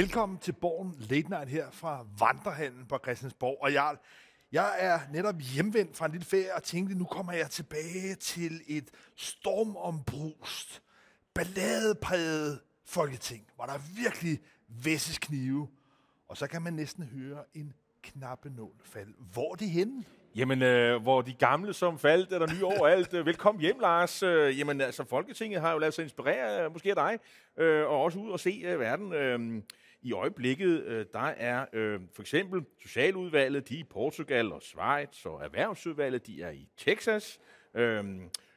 Velkommen til Borgen Late Night her fra Vandrehallen på Christiansborg. Og Jarl, jeg er netop hjemvendt fra en lille ferie og tænkte, nu kommer jeg tilbage til et stormombrust, balladepræget folketing, hvor der virkelig væsses knive. Og så kan man næsten høre en knappe nål falde. Hvor er de henne? Jamen, øh, hvor de gamle som faldt, er der nye overalt. Øh, velkommen hjem, Lars. Øh, jamen, altså, Folketinget har jo lavet sig inspirere, øh, måske af dig, øh, og også ud og se øh, verden. Øh, i øjeblikket, øh, der er øh, for eksempel Socialudvalget, de er i Portugal og Schweiz, og Erhvervsudvalget, de er i Texas. Øh,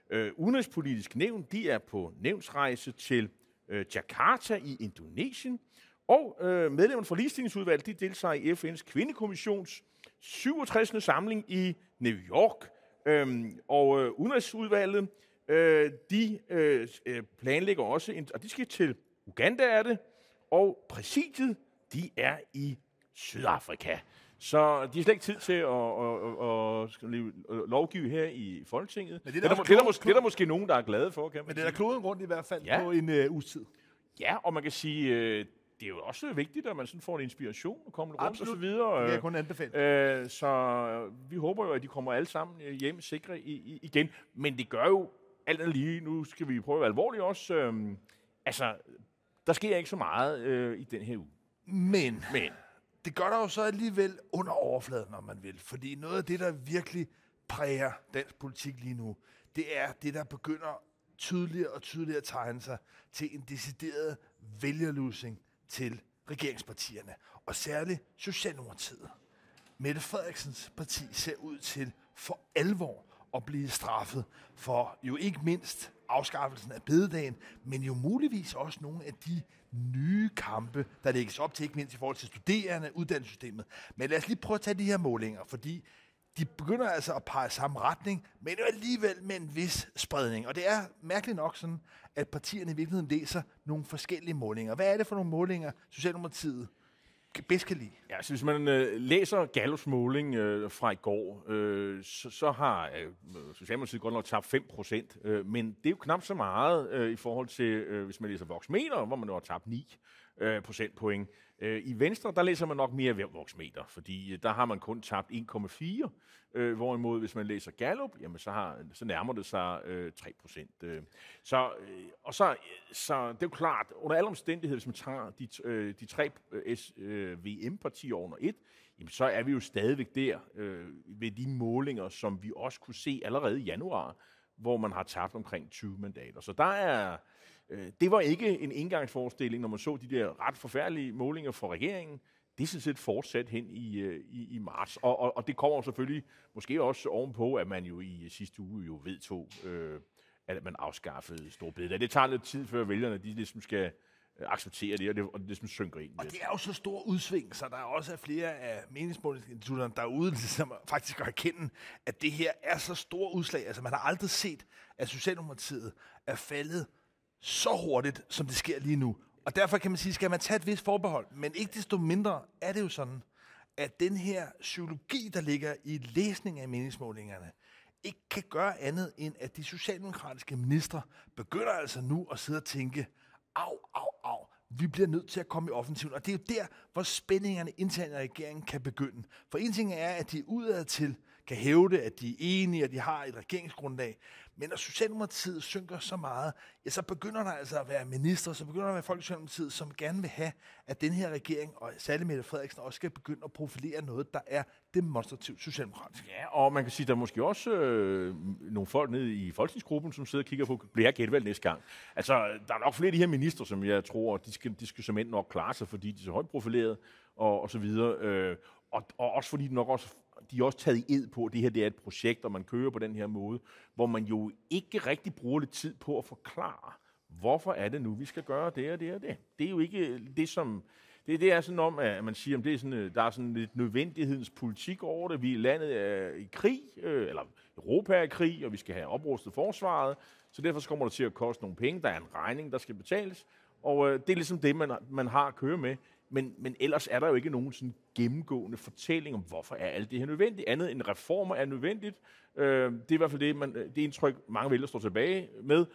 øh, Udenrigspolitisk nævn, de er på nævnsrejse til øh, Jakarta i Indonesien. Og øh, medlemmerne fra ligestillingsudvalget, de deltager i FN's kvindekommissions 67. samling i New York. Øhm, og øh, udenrigsudvalget, øh, de øh, øh, planlægger også, en, og de skal til Uganda er det, og præsidiet, de er i Sydafrika. Så de har slet ikke tid til at, at, at, at lovgive her i Folketinget. Men det, er der, det, er der, det, er der, måske, det er der måske nogen, der er glade for, kan man Men det er der kloden rundt i hvert fald ja. på en uh, uges tid. Ja, og man kan sige, øh, det er jo også vigtigt, at man sådan får en inspiration og kommer rundt Absolut. og så videre. Det kan jeg kun anbefale. Øh, så vi håber jo, at de kommer alle sammen øh, hjem sikre i, i, igen. Men det gør jo alt andet lige, nu skal vi prøve at være alvorlige også, øh, altså, der sker ikke så meget øh, i den her uge. Men, Men det gør der jo så alligevel under overfladen, om man vil. Fordi noget af det, der virkelig præger dansk politik lige nu, det er det, der begynder tydeligere og tydeligere at tegne sig til en decideret vælgerlusing til regeringspartierne, og særligt Socialdemokratiet. Mette Frederiksens parti ser ud til for alvor at blive straffet for jo ikke mindst afskaffelsen af bededagen, men jo muligvis også nogle af de nye kampe, der lægges op til, ikke mindst i forhold til studerende, uddannelsessystemet. Men lad os lige prøve at tage de her målinger, fordi de begynder altså at pege samme retning, men jo alligevel med en vis spredning. Og det er mærkeligt nok sådan, at partierne i virkeligheden læser nogle forskellige målinger. Hvad er det for nogle målinger, Socialdemokratiet bedst kan lide? Ja, så hvis man øh, læser Gallus måling øh, fra i går, øh, så, så har øh, Socialdemokratiet godt nok tabt 5 procent, øh, men det er jo knap så meget øh, i forhold til, øh, hvis man læser Voxmeter, hvor man jo har tabt 9 øh, procentpoint. Øh, I Venstre, der læser man nok mere voksmeter, fordi øh, der har man kun tabt 1,4, øh, hvorimod hvis man læser Gallup, jamen så, har, så nærmer det sig øh, 3 procent. Øh. Så, øh, og så, øh, så det er jo klart, under alle omstændigheder, hvis man tager de, øh, de tre øh, øh VM-partier under et, jamen så er vi jo stadigvæk der øh, ved de målinger, som vi også kunne se allerede i januar, hvor man har tabt omkring 20 mandater. Så der er, det var ikke en indgangsforestilling, når man så de der ret forfærdelige målinger fra regeringen. Det er sådan set fortsat hen i, øh, i, i marts. Og, og, og det kommer selvfølgelig måske også ovenpå, at man jo i sidste uge jo vedtog, øh, at man afskaffede storbededag. Det tager lidt tid, før vælgerne de ligesom skal øh, acceptere det, og det, og det ligesom synker ind. Og det er jo så stor udsving, så der er også flere af meningsmålingsinstitutterne derude, som faktisk kan erkende, at det her er så stor udslag. Altså man har aldrig set, at Socialdemokratiet er faldet så hurtigt, som det sker lige nu. Og derfor kan man sige, skal man tage et vist forbehold. Men ikke desto mindre er det jo sådan, at den her psykologi, der ligger i læsning af meningsmålingerne, ikke kan gøre andet end, at de socialdemokratiske ministre begynder altså nu at sidde og tænke, au, au, au, vi bliver nødt til at komme i offensiven. Og det er jo der, hvor spændingerne internt i regeringen kan begynde. For en ting er, at de udadtil kan hævde, at de er enige, og de har et regeringsgrundlag. Men når Socialdemokratiet synker så meget, ja, så begynder der altså at være minister, så begynder der at være folk i Socialdemokratiet, som gerne vil have, at den her regering, og særligt Mette Frederiksen, også skal begynde at profilere noget, der er demonstrativt socialdemokratisk. Ja, og man kan sige, der er måske også øh, nogle folk nede i folketingsgruppen, som sidder og kigger på, bliver jeg genvalgt næste gang? Altså, der er nok flere af de her minister, som jeg tror, de skal, de skal som nok klare sig, fordi de er så højt profileret, og, og så videre. Øh, og, og også fordi de nok også de er også taget i ed på, at det her det er et projekt, og man kører på den her måde, hvor man jo ikke rigtig bruger lidt tid på at forklare, hvorfor er det nu, vi skal gøre det og det og det. Det er jo ikke det, som... Det, det er sådan om, at man siger, at det er sådan, øh, der er sådan lidt nødvendighedens politik over det. Vi landet er i krig, øh, eller Europa er i krig, og vi skal have oprustet forsvaret, så derfor kommer det til at koste nogle penge. Der er en regning, der skal betales, og øh, det er ligesom det, man, man har at køre med. Men, men ellers er der jo ikke nogen sådan gennemgående fortælling om, hvorfor er alt det her nødvendigt. Andet end reformer er nødvendigt. Øh, det er i hvert fald det, man, det indtryk, mange vælger står tilbage med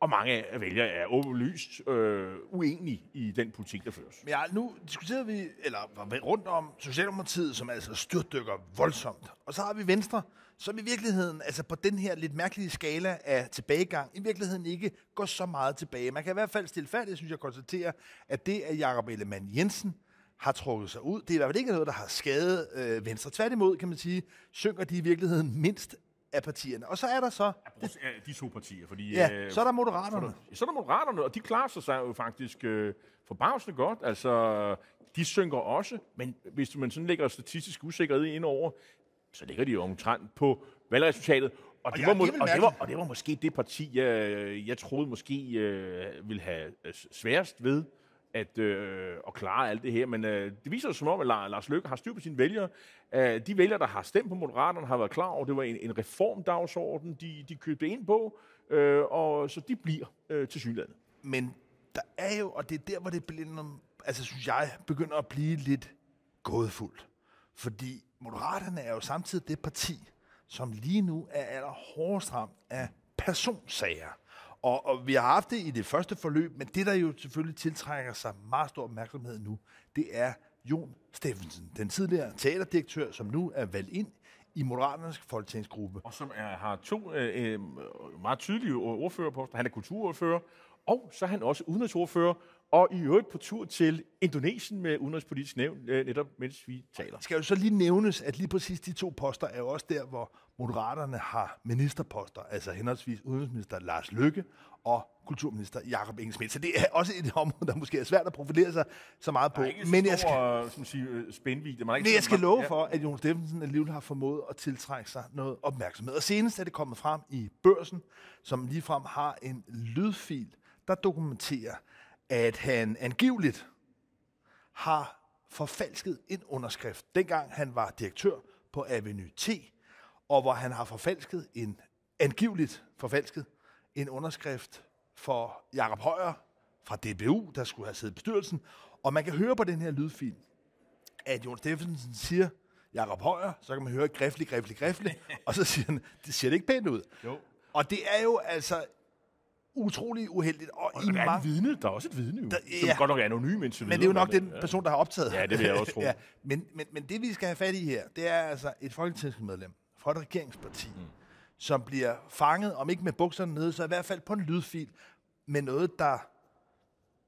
og mange af vælgere er åbenlyst øh, uenige i den politik, der føres. Men ja, nu diskuterede vi, eller var rundt om Socialdemokratiet, som altså styrtdykker voldsomt. Og så har vi Venstre, som i virkeligheden, altså på den her lidt mærkelige skala af tilbagegang, i virkeligheden ikke går så meget tilbage. Man kan i hvert fald stilfærdigt, synes jeg, konstatere, at det, at Jakob Ellemann Jensen har trukket sig ud, det er i hvert fald ikke noget, der har skadet øh, Venstre. Tværtimod, kan man sige, synker de i virkeligheden mindst af partierne. Og så er der så... Ja, de to partier, fordi... Ja, øh, så er der Moderaterne. Så er der Moderaterne, og de klarer sig jo faktisk øh, forbavsende godt. Altså, de synker også, men hvis man sådan lægger statistisk usikkerhed ind over, så ligger de jo omtrent på valgresultatet. Og, og, det, var må, og, det, var, og det var måske det parti, jeg, jeg troede måske øh, ville have øh, sværest ved at, øh, at klare alt det her. Men øh, det viser sig som om, at Lars Løkke har styr på sine vælgere. Øh, de vælgere, der har stemt på Moderaterne, har været klar over, at det var en, en reformdagsorden, de, de købte ind på, øh, og så de bliver øh, til synligheden. Men der er jo, og det er der, hvor det bliver, altså synes jeg, begynder at blive lidt gådefuldt. Fordi Moderaterne er jo samtidig det parti, som lige nu er allerhårdest ramt af personsager. Og, og vi har haft det i det første forløb, men det, der jo selvfølgelig tiltrækker sig meget stor opmærksomhed nu, det er Jon Steffensen, den tidligere teaterdirektør, som nu er valgt ind i Moderaternes folketingsgruppe. Og som er, har to øh, øh meget tydelige ordførerposter. Han er kulturordfører, og så er han også udenrigsordfører, og i øvrigt på tur til Indonesien med Udenrigspolitisk Nævn, øh, netop mens vi taler. Skal jo så lige nævnes, at lige præcis de to poster er jo også der, hvor Moderaterne har ministerposter, altså henholdsvis udenrigsminister Lars Løkke og kulturminister Jakob Ingesmidt. Så det er også et område, der måske er svært at profilere sig så meget på. men jeg skal, som siger, øh, spændvidde. Man men jeg skal love for, at Jon Steffensen alligevel har formået at tiltrække sig noget opmærksomhed. Og senest er det kommet frem i børsen, som ligefrem har en lydfil, der dokumenterer, at han angiveligt har forfalsket en underskrift, dengang han var direktør på Avenue T, og hvor han har forfalsket en, angiveligt forfalsket, en underskrift for Jakob Højer fra DBU, der skulle have siddet i bestyrelsen. Og man kan høre på den her lydfil, at Jon Steffensen siger, Jakob Højer, så kan man høre griflig, griflig, griflig, og så siger han, det ser det ikke pænt ud. Jo. Og det er jo altså utrolig uheldigt. Og, og i der er et vidne, der er også et vidne, jo, der, som ja. godt nok er anonym indtil Men det er jo nok den person, der har optaget. Ja, det vil jeg også tro. ja. men, men, men det, vi skal have fat i her, det er altså et folketingsmedlem fra et regeringsparti, mm. som bliver fanget, om ikke med bukserne nede, så i hvert fald på en lydfil, med noget, der,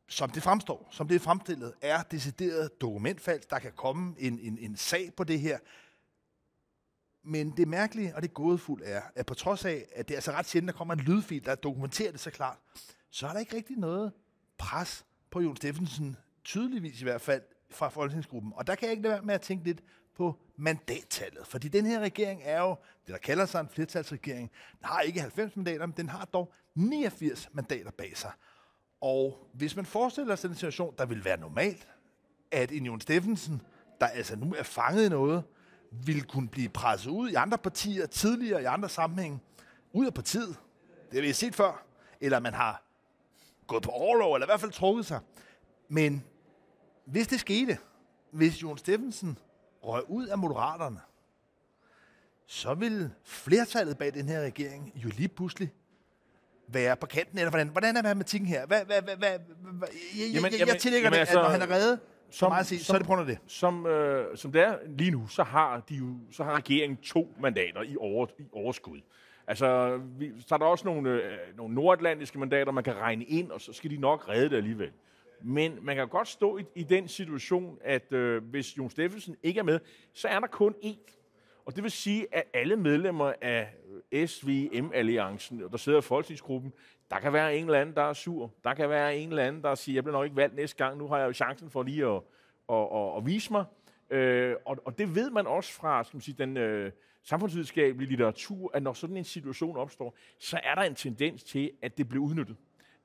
som det fremstår, som det er fremstillet, er decideret dokumentfalsk. Der kan komme en, en, en sag på det her. Men det mærkelige og det gådefulde er, at på trods af, at det er altså ret sjældent, der kommer en lydfil, der dokumenterer det så klart, så er der ikke rigtig noget pres på Jon Steffensen, tydeligvis i hvert fald, fra Folketingsgruppen. Og der kan jeg ikke lade være med at tænke lidt på mandattallet. Fordi den her regering er jo, det der kalder sig en flertalsregering, den har ikke 90 mandater, men den har dog 89 mandater bag sig. Og hvis man forestiller sig den situation, der vil være normalt, at en Jon Steffensen, der altså nu er fanget i noget, ville kunne blive presset ud i andre partier tidligere i andre sammenhænge, ud af partiet. Det har vi set før. Eller man har gået på overlov, eller i hvert fald trukket sig. Men hvis det skete, hvis Jon Steffensen røg ud af Moderaterne, så vil flertallet bag den her regering jo lige pludselig være på kanten, eller hvordan, hvordan er matematikken her? Hvad, hvad, hvad, hvad, hvad, jeg, jamen, jeg, jeg, jeg tillægger jamen, det, altså, at når han er reddet, som, meget sige, som, så er det på grund af det. Som, øh, som det er lige nu, så har, de jo, så har regeringen to mandater i, over, i overskud. Altså, vi, så er der også nogle, øh, nogle nordatlantiske mandater, man kan regne ind, og så skal de nok redde det alligevel. Men man kan godt stå i, i den situation, at øh, hvis Jon Steffensen ikke er med, så er der kun én. Og det vil sige, at alle medlemmer af SVM-alliancen, der sidder i folketingsgruppen, der kan være en eller anden, der er sur. Der kan være en eller anden, der siger, jeg bliver nok ikke valgt næste gang. Nu har jeg jo chancen for lige at, at, at, at vise mig. Øh, og, og det ved man også fra skal man sige, den øh, samfundsvidenskabelige litteratur, at når sådan en situation opstår, så er der en tendens til, at det bliver udnyttet.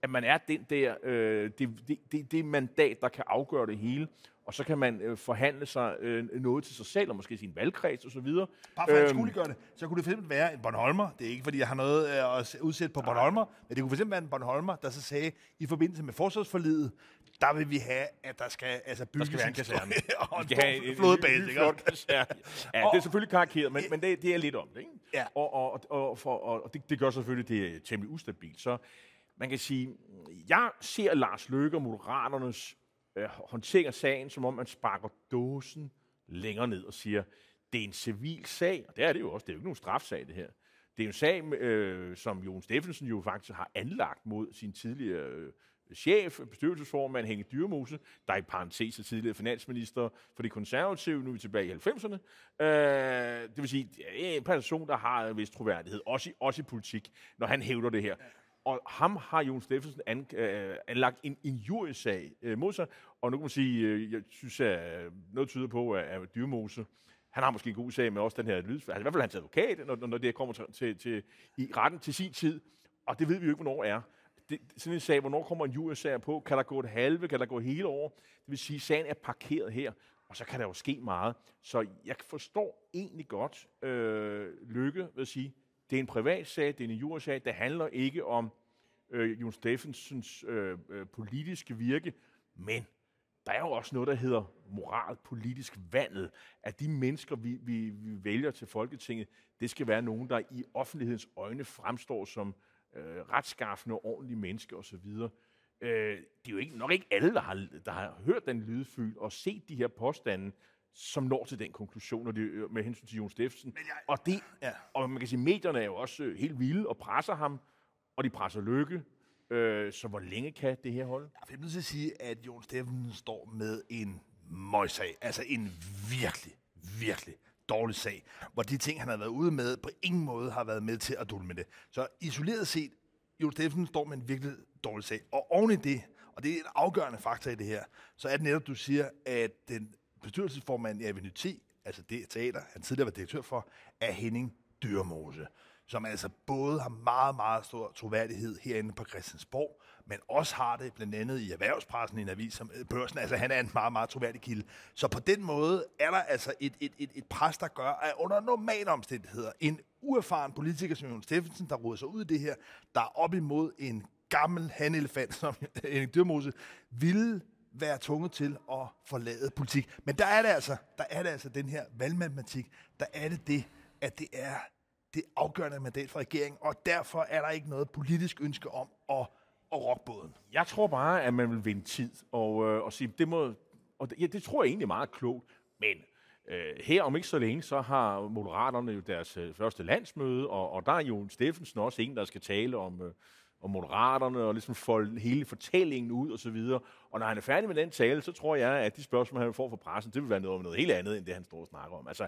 At man er den der, øh, det, det, det, det mandat, der kan afgøre det hele og så kan man øh, forhandle sig øh, noget til sig selv, og måske sin valgkreds osv. Bare for at øhm, skulle gøre det, så kunne det fx være en Bornholmer, det er ikke fordi, jeg har noget øh, at udsætte på nej. Bornholmer, men det kunne fx være en Bornholmer, der så sagde, i forbindelse med forsvarsforlidet, der vil vi have, at der skal altså bygges der skal være en kaserne. og en, have flodbase. Ja, ja, det er selvfølgelig karikeret, men, men det, det er lidt om det. Ikke? Ja. Og, og, og, for, og det, det gør selvfølgelig, det er temmelig ustabilt. Så man kan sige, jeg ser Lars Løkke og Moderaternes øh, håndtering af sagen, som om man sparker dåsen længere ned og siger, det er en civil sag, og det er det jo også, det er jo ikke nogen strafsag det her. Det er en sag, øh, som Jon Steffensen jo faktisk har anlagt mod sin tidligere øh, chef, bestyrelsesformand Henning Dyrmose, der er i parentes er tidligere finansminister for de konservative, nu er vi tilbage i 90'erne. Øh, det vil sige, det er en person, der har en vis troværdighed, også i, også i politik, når han hævder det her. Og ham har Jon Steffensen an, øh, anlagt en injuriesag øh, mod sig, og nu kan man sige, øh, jeg synes, at øh, noget tyder på, at, at Dyrmose, han har måske en god sag med også den her lyd, altså i hvert fald hans advokat, når, når det kommer til, til, til, i retten til sin tid, og det ved vi jo ikke, hvornår er det, sådan en sag, hvornår kommer en jurysager på? Kan der gå et halve? Kan der gå hele år? Det vil sige, at sagen er parkeret her, og så kan der jo ske meget. Så jeg forstår egentlig godt øh, Lykke ved at sige, det er en privat sag, det er en jurasag, det handler ikke om øh, Jon Steffensens øh, øh, politiske virke, men der er jo også noget, der hedder moral, politisk vandet, at de mennesker, vi, vi, vi vælger til Folketinget, det skal være nogen, der i offentlighedens øjne fremstår som øh, retskaffende og ordentlige mennesker osv. Øh, det er jo ikke, nok ikke alle, der har, der har hørt den lydfyld og set de her påstande, som når til den konklusion og det, med hensyn til Jon Steffensen. Jeg, og, det, ja. og man kan sige, medierne er jo også øh, helt vilde og presser ham, og de presser Lykke. Øh, så hvor længe kan det her holde? Jeg vil til sige, at Jon Steffensen står med en møjsag. Altså en virkelig, virkelig dårlig sag, hvor de ting, han har været ude med, på ingen måde har været med til at dulme det. Så isoleret set, Jon Steffensen står med en virkelig dårlig sag. Og oven i det, og det er en afgørende faktor i det her, så er det netop, du siger, at den bestyrelsesformand i Avenue 10, altså det teater, han tidligere var direktør for, er Henning Dyrmose som altså både har meget, meget stor troværdighed herinde på Christiansborg, men også har det blandt andet i erhvervspressen i en avis som øh, børsen. Altså han er en meget, meget troværdig kilde. Så på den måde er der altså et, et, et, et pres, der gør, at under normale omstændigheder, en uerfaren politiker som Jon Steffensen, der råder sig ud i det her, der er op imod en gammel hanelefant som en Dyrmose, ville være tvunget til at forlade politik. Men der er det altså, der er det altså den her valgmatematik, der er det det, at det er det afgørende mandat for regeringen, og derfor er der ikke noget politisk ønske om at, at rokke båden. Jeg tror bare, at man vil vinde tid og, øh, og sige, det må, og det, ja, det tror jeg egentlig er meget klogt, men øh, her om ikke så længe, så har Moderaterne jo deres øh, første landsmøde, og, og der er jo Steffensen også en, der skal tale om, øh, og Moderaterne, og ligesom folde hele fortællingen ud og så videre. Og når han er færdig med den tale, så tror jeg, at de spørgsmål, han får fra pressen, det vil være noget, noget helt andet, end det, han står og snakker om. Altså,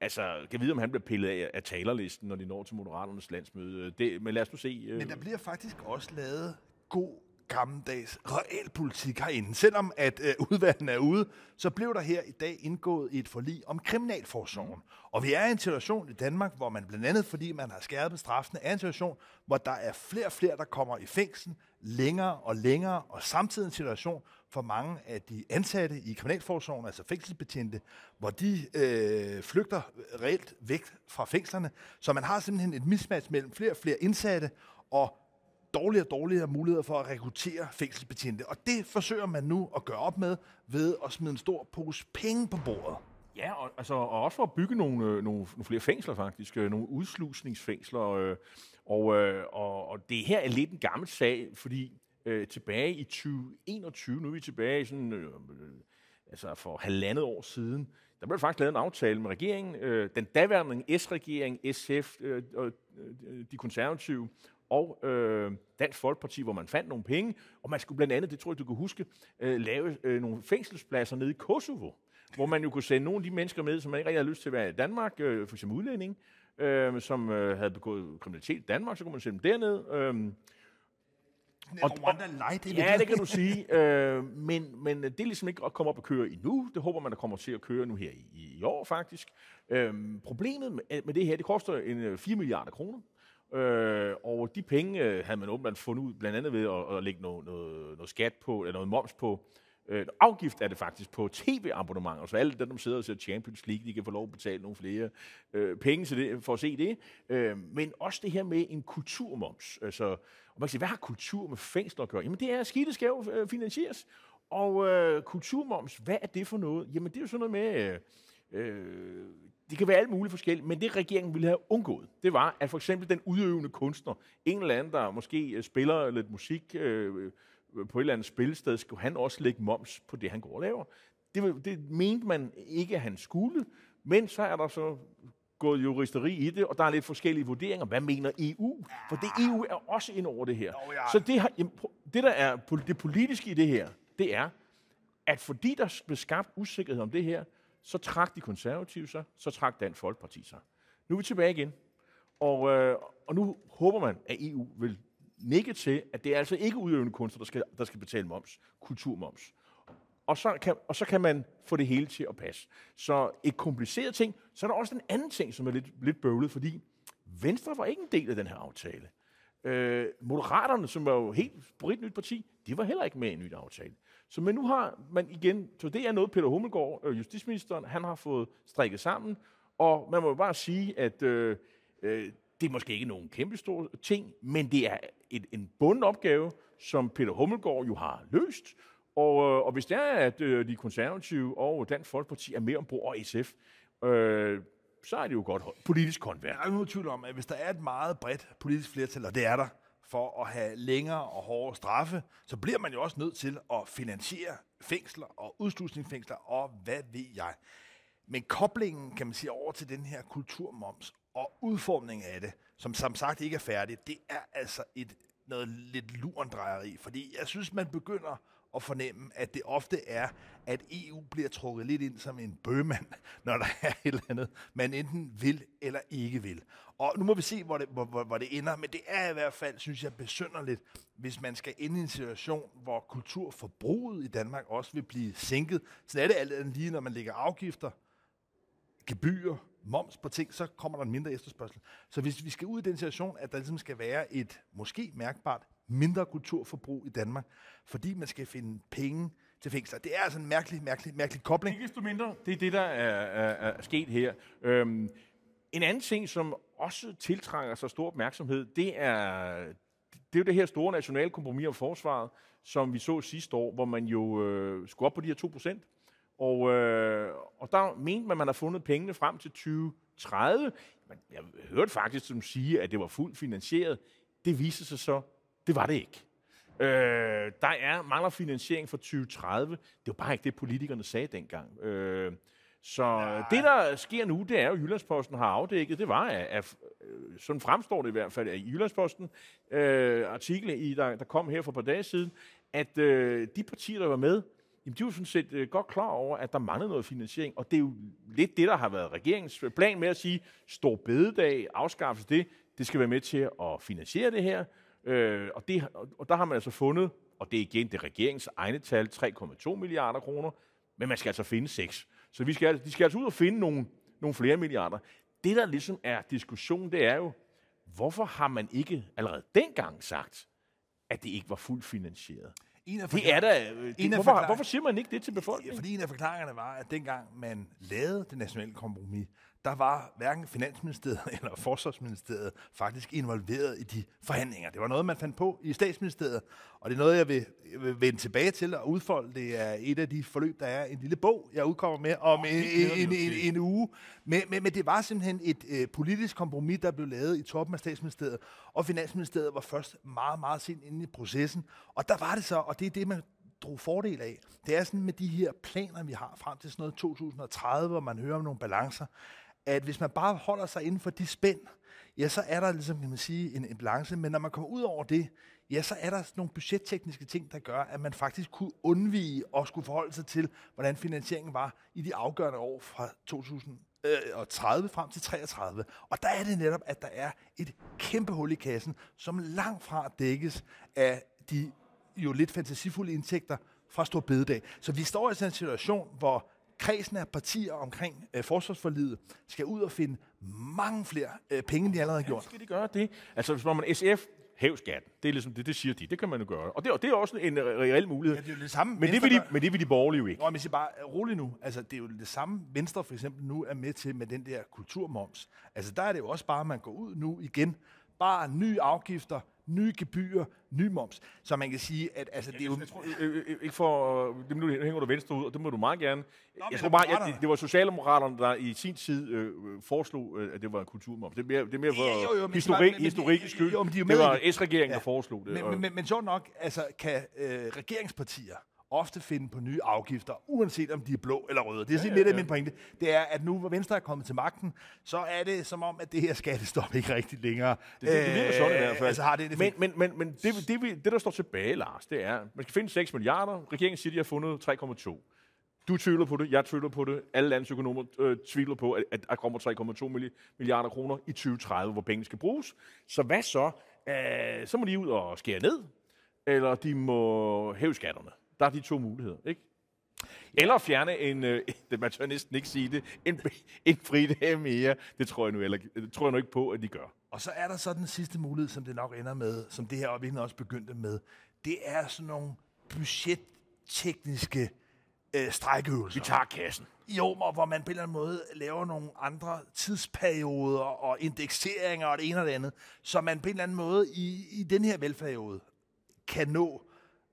altså kan vide, om han bliver pillet af, af talerlisten, når de når til Moderaternes landsmøde. Det, men lad os nu se. Øh. Men der bliver faktisk også lavet god gammeldags realpolitik herinde. Selvom at øh, udvalgene er ude, så blev der her i dag indgået et forlig om kriminalforsorgen. Og vi er i en situation i Danmark, hvor man blandt andet, fordi man har skærpet straffene, er en situation, hvor der er flere og flere, der kommer i fængsel længere og længere, og samtidig en situation for mange af de ansatte i kriminalforsorgen, altså fængselsbetjente, hvor de øh, flygter reelt væk fra fængslerne. Så man har simpelthen et mismatch mellem flere og flere indsatte, og dårligere og dårligere muligheder for at rekruttere fængselsbetjente. Og det forsøger man nu at gøre op med ved at smide en stor pose penge på bordet. Ja, og, altså, og også for at bygge nogle, øh, nogle, nogle flere fængsler faktisk, øh, nogle udslusningsfængsler. Øh, og, øh, og, og det her er lidt en gammel sag, fordi øh, tilbage i 2021, nu er vi tilbage i sådan, øh, øh, altså for halvandet år siden, der blev faktisk lavet en aftale med regeringen, øh, den daværende S-regering, SF, øh, øh, de konservative og øh, Dansk Folkeparti, hvor man fandt nogle penge, og man skulle blandt andet, det tror jeg, du kan huske, øh, lave øh, nogle fængselspladser nede i Kosovo, hvor man jo kunne sende nogle af de mennesker med, som man ikke rigtig havde lyst til at være i Danmark, øh, for eksempel udlænding, øh, som øh, havde begået kriminalitet i Danmark, så kunne man sende dem derned. Øh, og, Rwanda light, ja, det kan du sige. Øh, men, men det er ligesom ikke at komme op og køre endnu. Det håber man, der kommer til at køre nu her i, i år, faktisk. Øh, problemet med, med det her, det koster en 4 øh, milliarder kroner. Øh, og de penge øh, havde man åbenbart fundet ud, blandt andet ved at, at lægge noget, noget, noget skat på, eller noget moms på. Øh, afgift er det faktisk på tv-abonnementer, så alle dem, der sidder og ser Champions League, de kan få lov at betale nogle flere øh, penge til det, for at se det. Øh, men også det her med en kulturmoms. Altså, og man kan sige, hvad har kultur med fængsler at gøre? Jamen det er skidt, skal jo øh, finansieres. Og øh, kulturmoms, hvad er det for noget? Jamen det er jo sådan noget med... Øh, øh det kan være alt muligt forskelligt, men det regeringen ville have undgået, det var, at for eksempel den udøvende kunstner, en eller anden, der måske øh, spiller lidt musik øh, på et eller andet spillested, skulle han også lægge moms på det, han går og laver. Det, det mente man ikke, at han skulle, men så er der så gået juristeri i det, og der er lidt forskellige vurderinger. Hvad mener EU? For det EU er også ind over det her. Ja. Så det, har, det, der er det politiske i det her, det er, at fordi der blev skabt usikkerhed om det her, så trak de konservative sig, så trak Dansk Folkeparti sig. Nu er vi tilbage igen. Og, øh, og nu håber man, at EU vil nikke til, at det er altså ikke udøvende kunstner, der skal, der skal betale moms, kulturmoms. Og så, kan, og så kan man få det hele til at passe. Så et kompliceret ting, så er der også en anden ting, som er lidt, lidt bøvlet, fordi Venstre var ikke en del af den her aftale. Øh, Moderaterne, som var jo helt brit nyt parti, de var heller ikke med i en ny aftale. Så men nu har man igen, så det er noget, Peter Hummelgaard, øh, justitsministeren, han har fået strikket sammen, og man må jo bare sige, at øh, øh, det er måske ikke nogen kæmpe store ting, men det er et, en bunden opgave, som Peter Hummelgaard jo har løst, og, øh, og hvis det er, at øh, de konservative og Dansk Folkeparti er med ombord, og SF, øh, så er det jo godt politisk håndværk. Der er jo tvivl om, at hvis der er et meget bredt politisk flertal, og det er der, for at have længere og hårdere straffe, så bliver man jo også nødt til at finansiere fængsler og udslusningsfængsler og hvad ved jeg. Men koblingen, kan man sige, over til den her kulturmoms og udformningen af det, som som sagt ikke er færdigt, det er altså et noget lidt lurendrejeri, fordi jeg synes, man begynder at fornemme, at det ofte er, at EU bliver trukket lidt ind som en bøgemand, når der er et eller andet, man enten vil eller ikke vil. Og nu må vi se, hvor det, hvor, hvor, hvor det ender, men det er i hvert fald, synes jeg, besynderligt, hvis man skal ind i en situation, hvor kulturforbruget i Danmark også vil blive sænket. Så er det alt andet lige, når man lægger afgifter, gebyrer, moms på ting, så kommer der en mindre efterspørgsel. Så hvis vi skal ud i den situation, at der ligesom skal være et måske mærkbart mindre kulturforbrug i Danmark, fordi man skal finde penge til fængsler. Det er altså en mærkelig, mærkelig, mærkelig kobling. Ikke desto mindre, det er det, der er, er, er sket her. Øhm, en anden ting, som også tiltrænger sig stor opmærksomhed, det er, det er jo det her store nationale kompromis om forsvaret, som vi så sidste år, hvor man jo øh, skulle op på de her 2 procent. Og, øh, og der mente man, at man har fundet pengene frem til 2030. Men jeg hørte faktisk som sige, at det var fuldt finansieret. Det viste sig så, det var det ikke. Øh, der er mangler finansiering for 2030. Det var bare ikke det, politikerne sagde dengang. Øh, så Nej. det, der sker nu, det er jo, at Jyllandsposten har afdækket, det var, at, at sådan fremstår det i hvert fald, at i Jyllandsposten, øh, artikel, i, der, der kom her for et par dage siden, at øh, de partier, der var med, jamen, de var sådan set øh, godt klar over, at der manglede noget finansiering, og det er jo lidt det, der har været regeringens plan med at sige, stor bededag, afskaffes det, det skal være med til at finansiere det her, øh, og, det, og der har man altså fundet, og det er igen det regeringens egne tal, 3,2 milliarder kroner, men man skal altså finde 6. Så vi skal, de skal altså ud og finde nogle, nogle flere milliarder. Det, der ligesom er diskussion, det er jo, hvorfor har man ikke allerede dengang sagt, at det ikke var fuldt finansieret? En af det er da... Det, hvorfor, hvorfor siger man ikke det til befolkningen? Fordi en af forklaringerne var, at dengang man lavede det nationale kompromis, der var hverken Finansministeriet eller Forsvarsministeriet faktisk involveret i de forhandlinger. Det var noget, man fandt på i statsministeriet, og det er noget, jeg vil, vil vende tilbage til og udfolde. Det er et af de forløb, der er en lille bog, jeg udkommer med om oh, en, en, en, en uge. Men, men, men det var simpelthen et øh, politisk kompromis, der blev lavet i toppen af statsministeriet, og Finansministeriet var først meget, meget sent inde i processen. Og der var det så, og det er det, man drog fordel af. Det er sådan med de her planer, vi har frem til sådan noget 2030, hvor man hører om nogle balancer, at hvis man bare holder sig inden for de spænd, ja, så er der ligesom, kan man sige, en, en balance. Men når man kommer ud over det, ja, så er der nogle budgettekniske ting, der gør, at man faktisk kunne undvige at skulle forholde sig til, hvordan finansieringen var i de afgørende år fra 2030 øh, frem til 33. Og der er det netop, at der er et kæmpe hul i kassen, som langt fra dækkes af de jo lidt fantasifulde indtægter fra Stor Bededag. Så vi står i sådan en situation, hvor kredsen af partier omkring øh, forsvarsforlidet skal ud og finde mange flere øh, penge, end de allerede har gjort. Skal de gøre det? Altså, hvis man SF hæv skatten. Det er ligesom det, det siger de. Det kan man jo gøre. Og det, og det er også en reel mulighed. Ja, det er jo det samme. Men det, vil de, men det vil de borgerlige jo ikke. Nå, men siger bare, rolig nu. Altså, det er jo det samme, Venstre for eksempel nu er med til med den der kulturmoms. Altså, der er det jo også bare, at man går ud nu igen. Bare nye afgifter, nye gebyrer, ny moms. Så man kan sige, at altså, det er jo... Jeg tror, øh, øh, ikke for... Det nu hænger du venstre ud, og det må du meget gerne. men jeg tror bare, at det, det var Socialdemokraterne, der i sin tid øh, foreslog, øh, at det var en kulturmoms. Det er mere, det er mere for Ja, jo, jo, historik, men- men- historikkens skyld. jo, men de jo det var. S-regeringen, Ja. der foreslog det. Men, og- men, men, men sjovt nok, altså, kan øh, regeringspartier ofte finde på nye afgifter, uanset om de er blå eller røde. Det er ja, lidt af min pointe. Det er, at nu hvor Venstre er kommet til magten, så er det som om, at det her skattestop ikke rigtig længere Det, det, det virker sådan i hvert fald. Altså har det, det men men, men, men det, det, det, det, der står tilbage, Lars, det er, man skal finde 6 milliarder. Regeringen siger, de har fundet 3,2. Du tvivler på det, jeg tvivler på det. Alle landets økonomer øh, tvivler på, at, at der kommer 3,2 milli- milliarder kroner i 2030, hvor pengene skal bruges. Så hvad så? Øh, så må de ud og skære ned, eller de må hæve skatterne. Der er de to muligheder, ikke? Eller fjerne en, øh, det man tør næsten ikke sige det, en, en fridag mere. Det tror jeg nu, eller, det tror jeg nu ikke på, at de gør. Og så er der så den sidste mulighed, som det nok ender med, som det her og virkelig også begyndte med. Det er sådan nogle budgettekniske øh, strækøvelser. Vi tager kassen. Jo, hvor man på en eller anden måde laver nogle andre tidsperioder og indekseringer og det ene og det andet, så man på en eller anden måde i, i den her valgperiode kan nå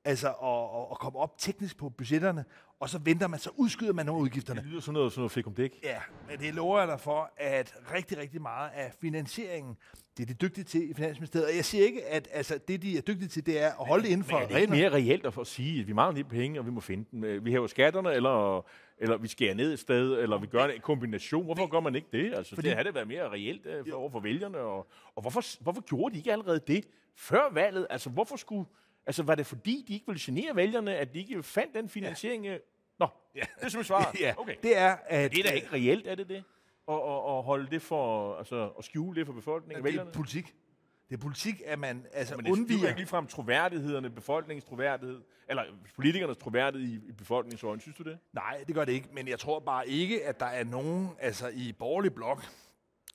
altså at, at, komme op teknisk på budgetterne, og så venter man, så udskyder man nogle udgifterne. Det lyder sådan noget, sådan noget fik om dæk. Ja, men det lover jeg dig for, at rigtig, rigtig meget af finansieringen, det er de dygtige til i Finansministeriet. Og jeg siger ikke, at altså, det, de er dygtige til, det er at holde det inden for Men er det ikke reglerne. mere reelt at at sige, at vi mangler lige penge, og vi må finde dem? Øh, Vi hæver skatterne, eller, eller vi skærer ned et sted, eller vi gør en kombination. Hvorfor gør man ikke det? Altså, Fordi- det havde det været mere reelt øh, for, over for vælgerne. Og, og hvorfor, hvorfor gjorde de ikke allerede det før valget? Altså, hvorfor skulle... Altså, var det fordi, de ikke ville genere vælgerne, at de ikke fandt den finansiering? Ja. Nå, ja. det er simpelthen svaret. Ja, Okay. det er, at Det er da ikke reelt, er det det? Og, og, og holde det for, altså, at skjule det for befolkningen og det er vælgerne? politik. Det er politik, at man altså Men det undviger undviger... ikke ligefrem troværdighederne, befolkningens troværdighed, eller politikernes troværdighed i, i befolkningens øjne. Synes du det? Nej, det gør det ikke, men jeg tror bare ikke, at der er nogen altså i borgerlig blok,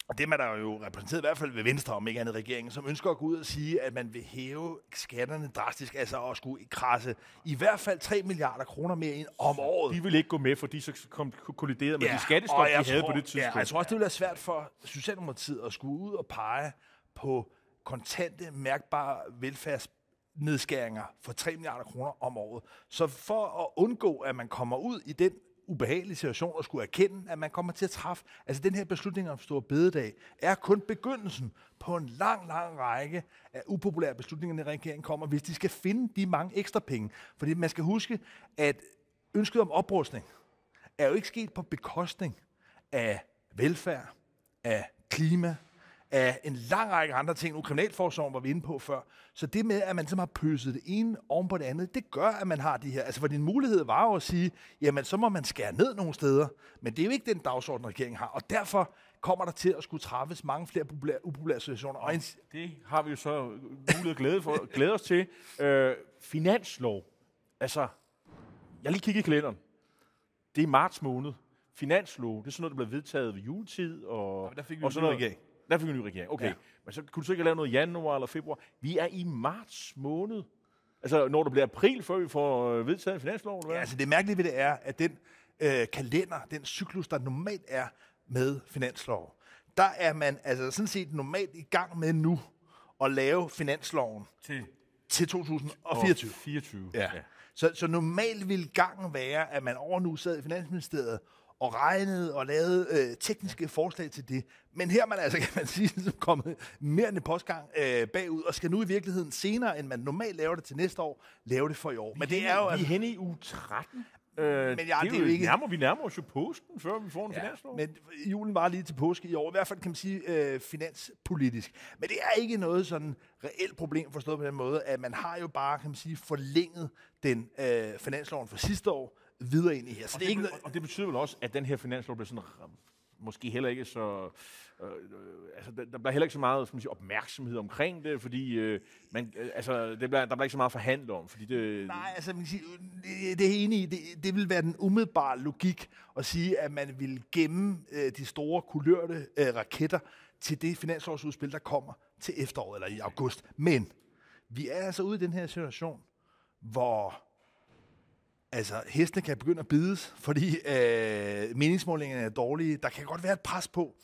og dem er der jo repræsenteret i hvert fald ved Venstre, om ikke andet regeringen, som ønsker at gå ud og sige, at man vil hæve skatterne drastisk, altså at skulle krasse i hvert fald 3 milliarder kroner mere ind om året. De vil ikke gå med, fordi så kom, kolliderede med ja, de skattestop, og de havde tror- på det tidspunkt. Ja, og jeg tror også, det vil være svært for Socialdemokratiet at skulle ud og pege på kontante, mærkbare velfærdsnedskæringer for 3 milliarder kroner om året. Så for at undgå, at man kommer ud i den ubehagelige situation at skulle erkende, at man kommer til at træffe. Altså den her beslutning om Stor Bededag er kun begyndelsen på en lang, lang række af upopulære beslutninger, når regeringen kommer, hvis de skal finde de mange ekstra penge. Fordi man skal huske, at ønsket om oprustning er jo ikke sket på bekostning af velfærd, af klima, af en lang række andre ting. Nu kriminalforsorgen var vi inde på før. Så det med, at man simpelthen har pøset det ene oven på det andet, det gør, at man har de her. Altså, for din mulighed var jo at sige, jamen, så må man skære ned nogle steder. Men det er jo ikke den dagsorden, regeringen har. Og derfor kommer der til at skulle træffes mange flere populære, upopulære situationer. Og Det har vi jo så mulighed at glæde, for, glæde os til. Øh, finanslov. Altså, jeg lige kigget i kalenderen. Det er marts måned. Finanslov, det er sådan noget, der blev vedtaget ved juletid. Og, men der fik vi og sådan noget. regering. Der fik vi en ny regering, okay. Ja. Ja. Men så kunne du så ikke lave noget i januar eller februar. Vi er i marts måned. Altså, når det bliver april, før vi får øh, vedtaget en finanslov, eller hvad? Ja, altså det mærkelige ved det er, at den øh, kalender, den cyklus, der normalt er med finanslov, der er man altså sådan set normalt i gang med nu at lave finansloven til til 2024. 24. Ja. Så, så normalt ville gangen være, at man over nu sad i Finansministeriet og regnede og lavede øh, tekniske forslag til det. Men her er man altså, kan man sige, ligesom kommet mere end en postgang øh, bagud, og skal nu i virkeligheden senere, end man normalt laver det til næste år, lave det for i år. Men det er jo... Vi er Altså, henne i uge 13. Øh, Men ja, det er jo ikke- Nærmer, vi nærmer os jo påsken, før vi får en Ja, finanslov. men julen var lige til påske i år. I hvert fald kan man sige øh, finanspolitisk. Men det er ikke noget sådan reelt problem forstået på den måde, at man har jo bare, kan man sige, forlænget den øh, finansloven fra sidste år videre ind i her. Så Og det er ikke noget, og det betyder vel også, at den her finanslov bliver sådan, øh, måske heller ikke så... Øh, øh, altså, der, der bliver heller ikke så meget skal man sige, opmærksomhed omkring det, fordi øh, man, øh, altså, det bliver, der bliver ikke så meget forhandlet om, fordi det... Nej, altså man kan sige, det, det er enig i, det, det vil være den umiddelbare logik at sige, at man vil gemme øh, de store kulørte øh, raketter til det finansårsudspil, der kommer til efteråret eller i august. Men vi er altså ude i den her situation, hvor altså, hestene kan begynde at bides, fordi øh, meningsmålingerne er dårlige. Der kan godt være et pres på,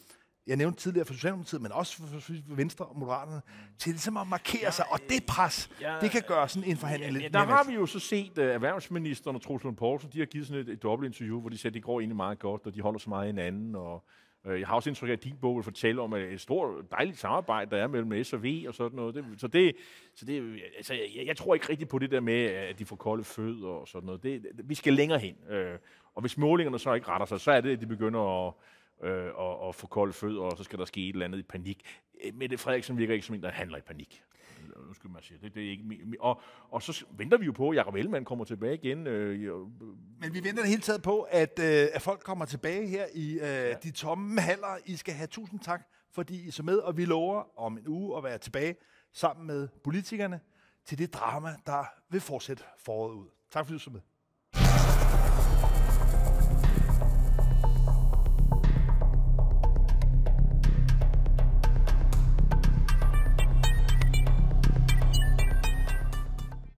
jeg nævnte tidligere for Socialdemokratiet, men også for, Venstre og Moderaterne, til ligesom at markere sig. Og det pres, Ja, det kan gøre sådan en forhandling Ja, lidt der mere har vi jo så set uh, erhvervsministeren og Troels Lund Poulsen, de har givet sådan et, et dobbeltinterview, hvor de siger, at det går egentlig meget godt, og de holder så meget hinanden. Og, Øh, jeg har også indtryk af, at din bog vil fortælle om øh, et, stort, dejligt samarbejde, der er mellem S og V og sådan noget. Det, så det, så det, altså, jeg, jeg tror ikke rigtigt på det der med, at de får kolde fødder og sådan noget. Det, vi skal længere hen. Øh. Og hvis målingerne så ikke retter sig, så er det, at de begynder at øh, og, og få kolde fødder, og så skal der ske et eller andet i panik. Mette Frederiksen virker ikke som en, der handler i panik. Øh, Undskyld mig, jeg siger det. det er ikke, og, og så venter vi jo på, at Jacob Ellemann kommer tilbage igen. Øh, jo, Men vi venter det hele taget på, at, øh, at folk kommer tilbage her i øh, ja. de tomme haller. I skal have tusind tak, fordi I så med, og vi lover om en uge at være tilbage sammen med politikerne til det drama, der vil fortsætte foråret ud. Tak fordi du så med.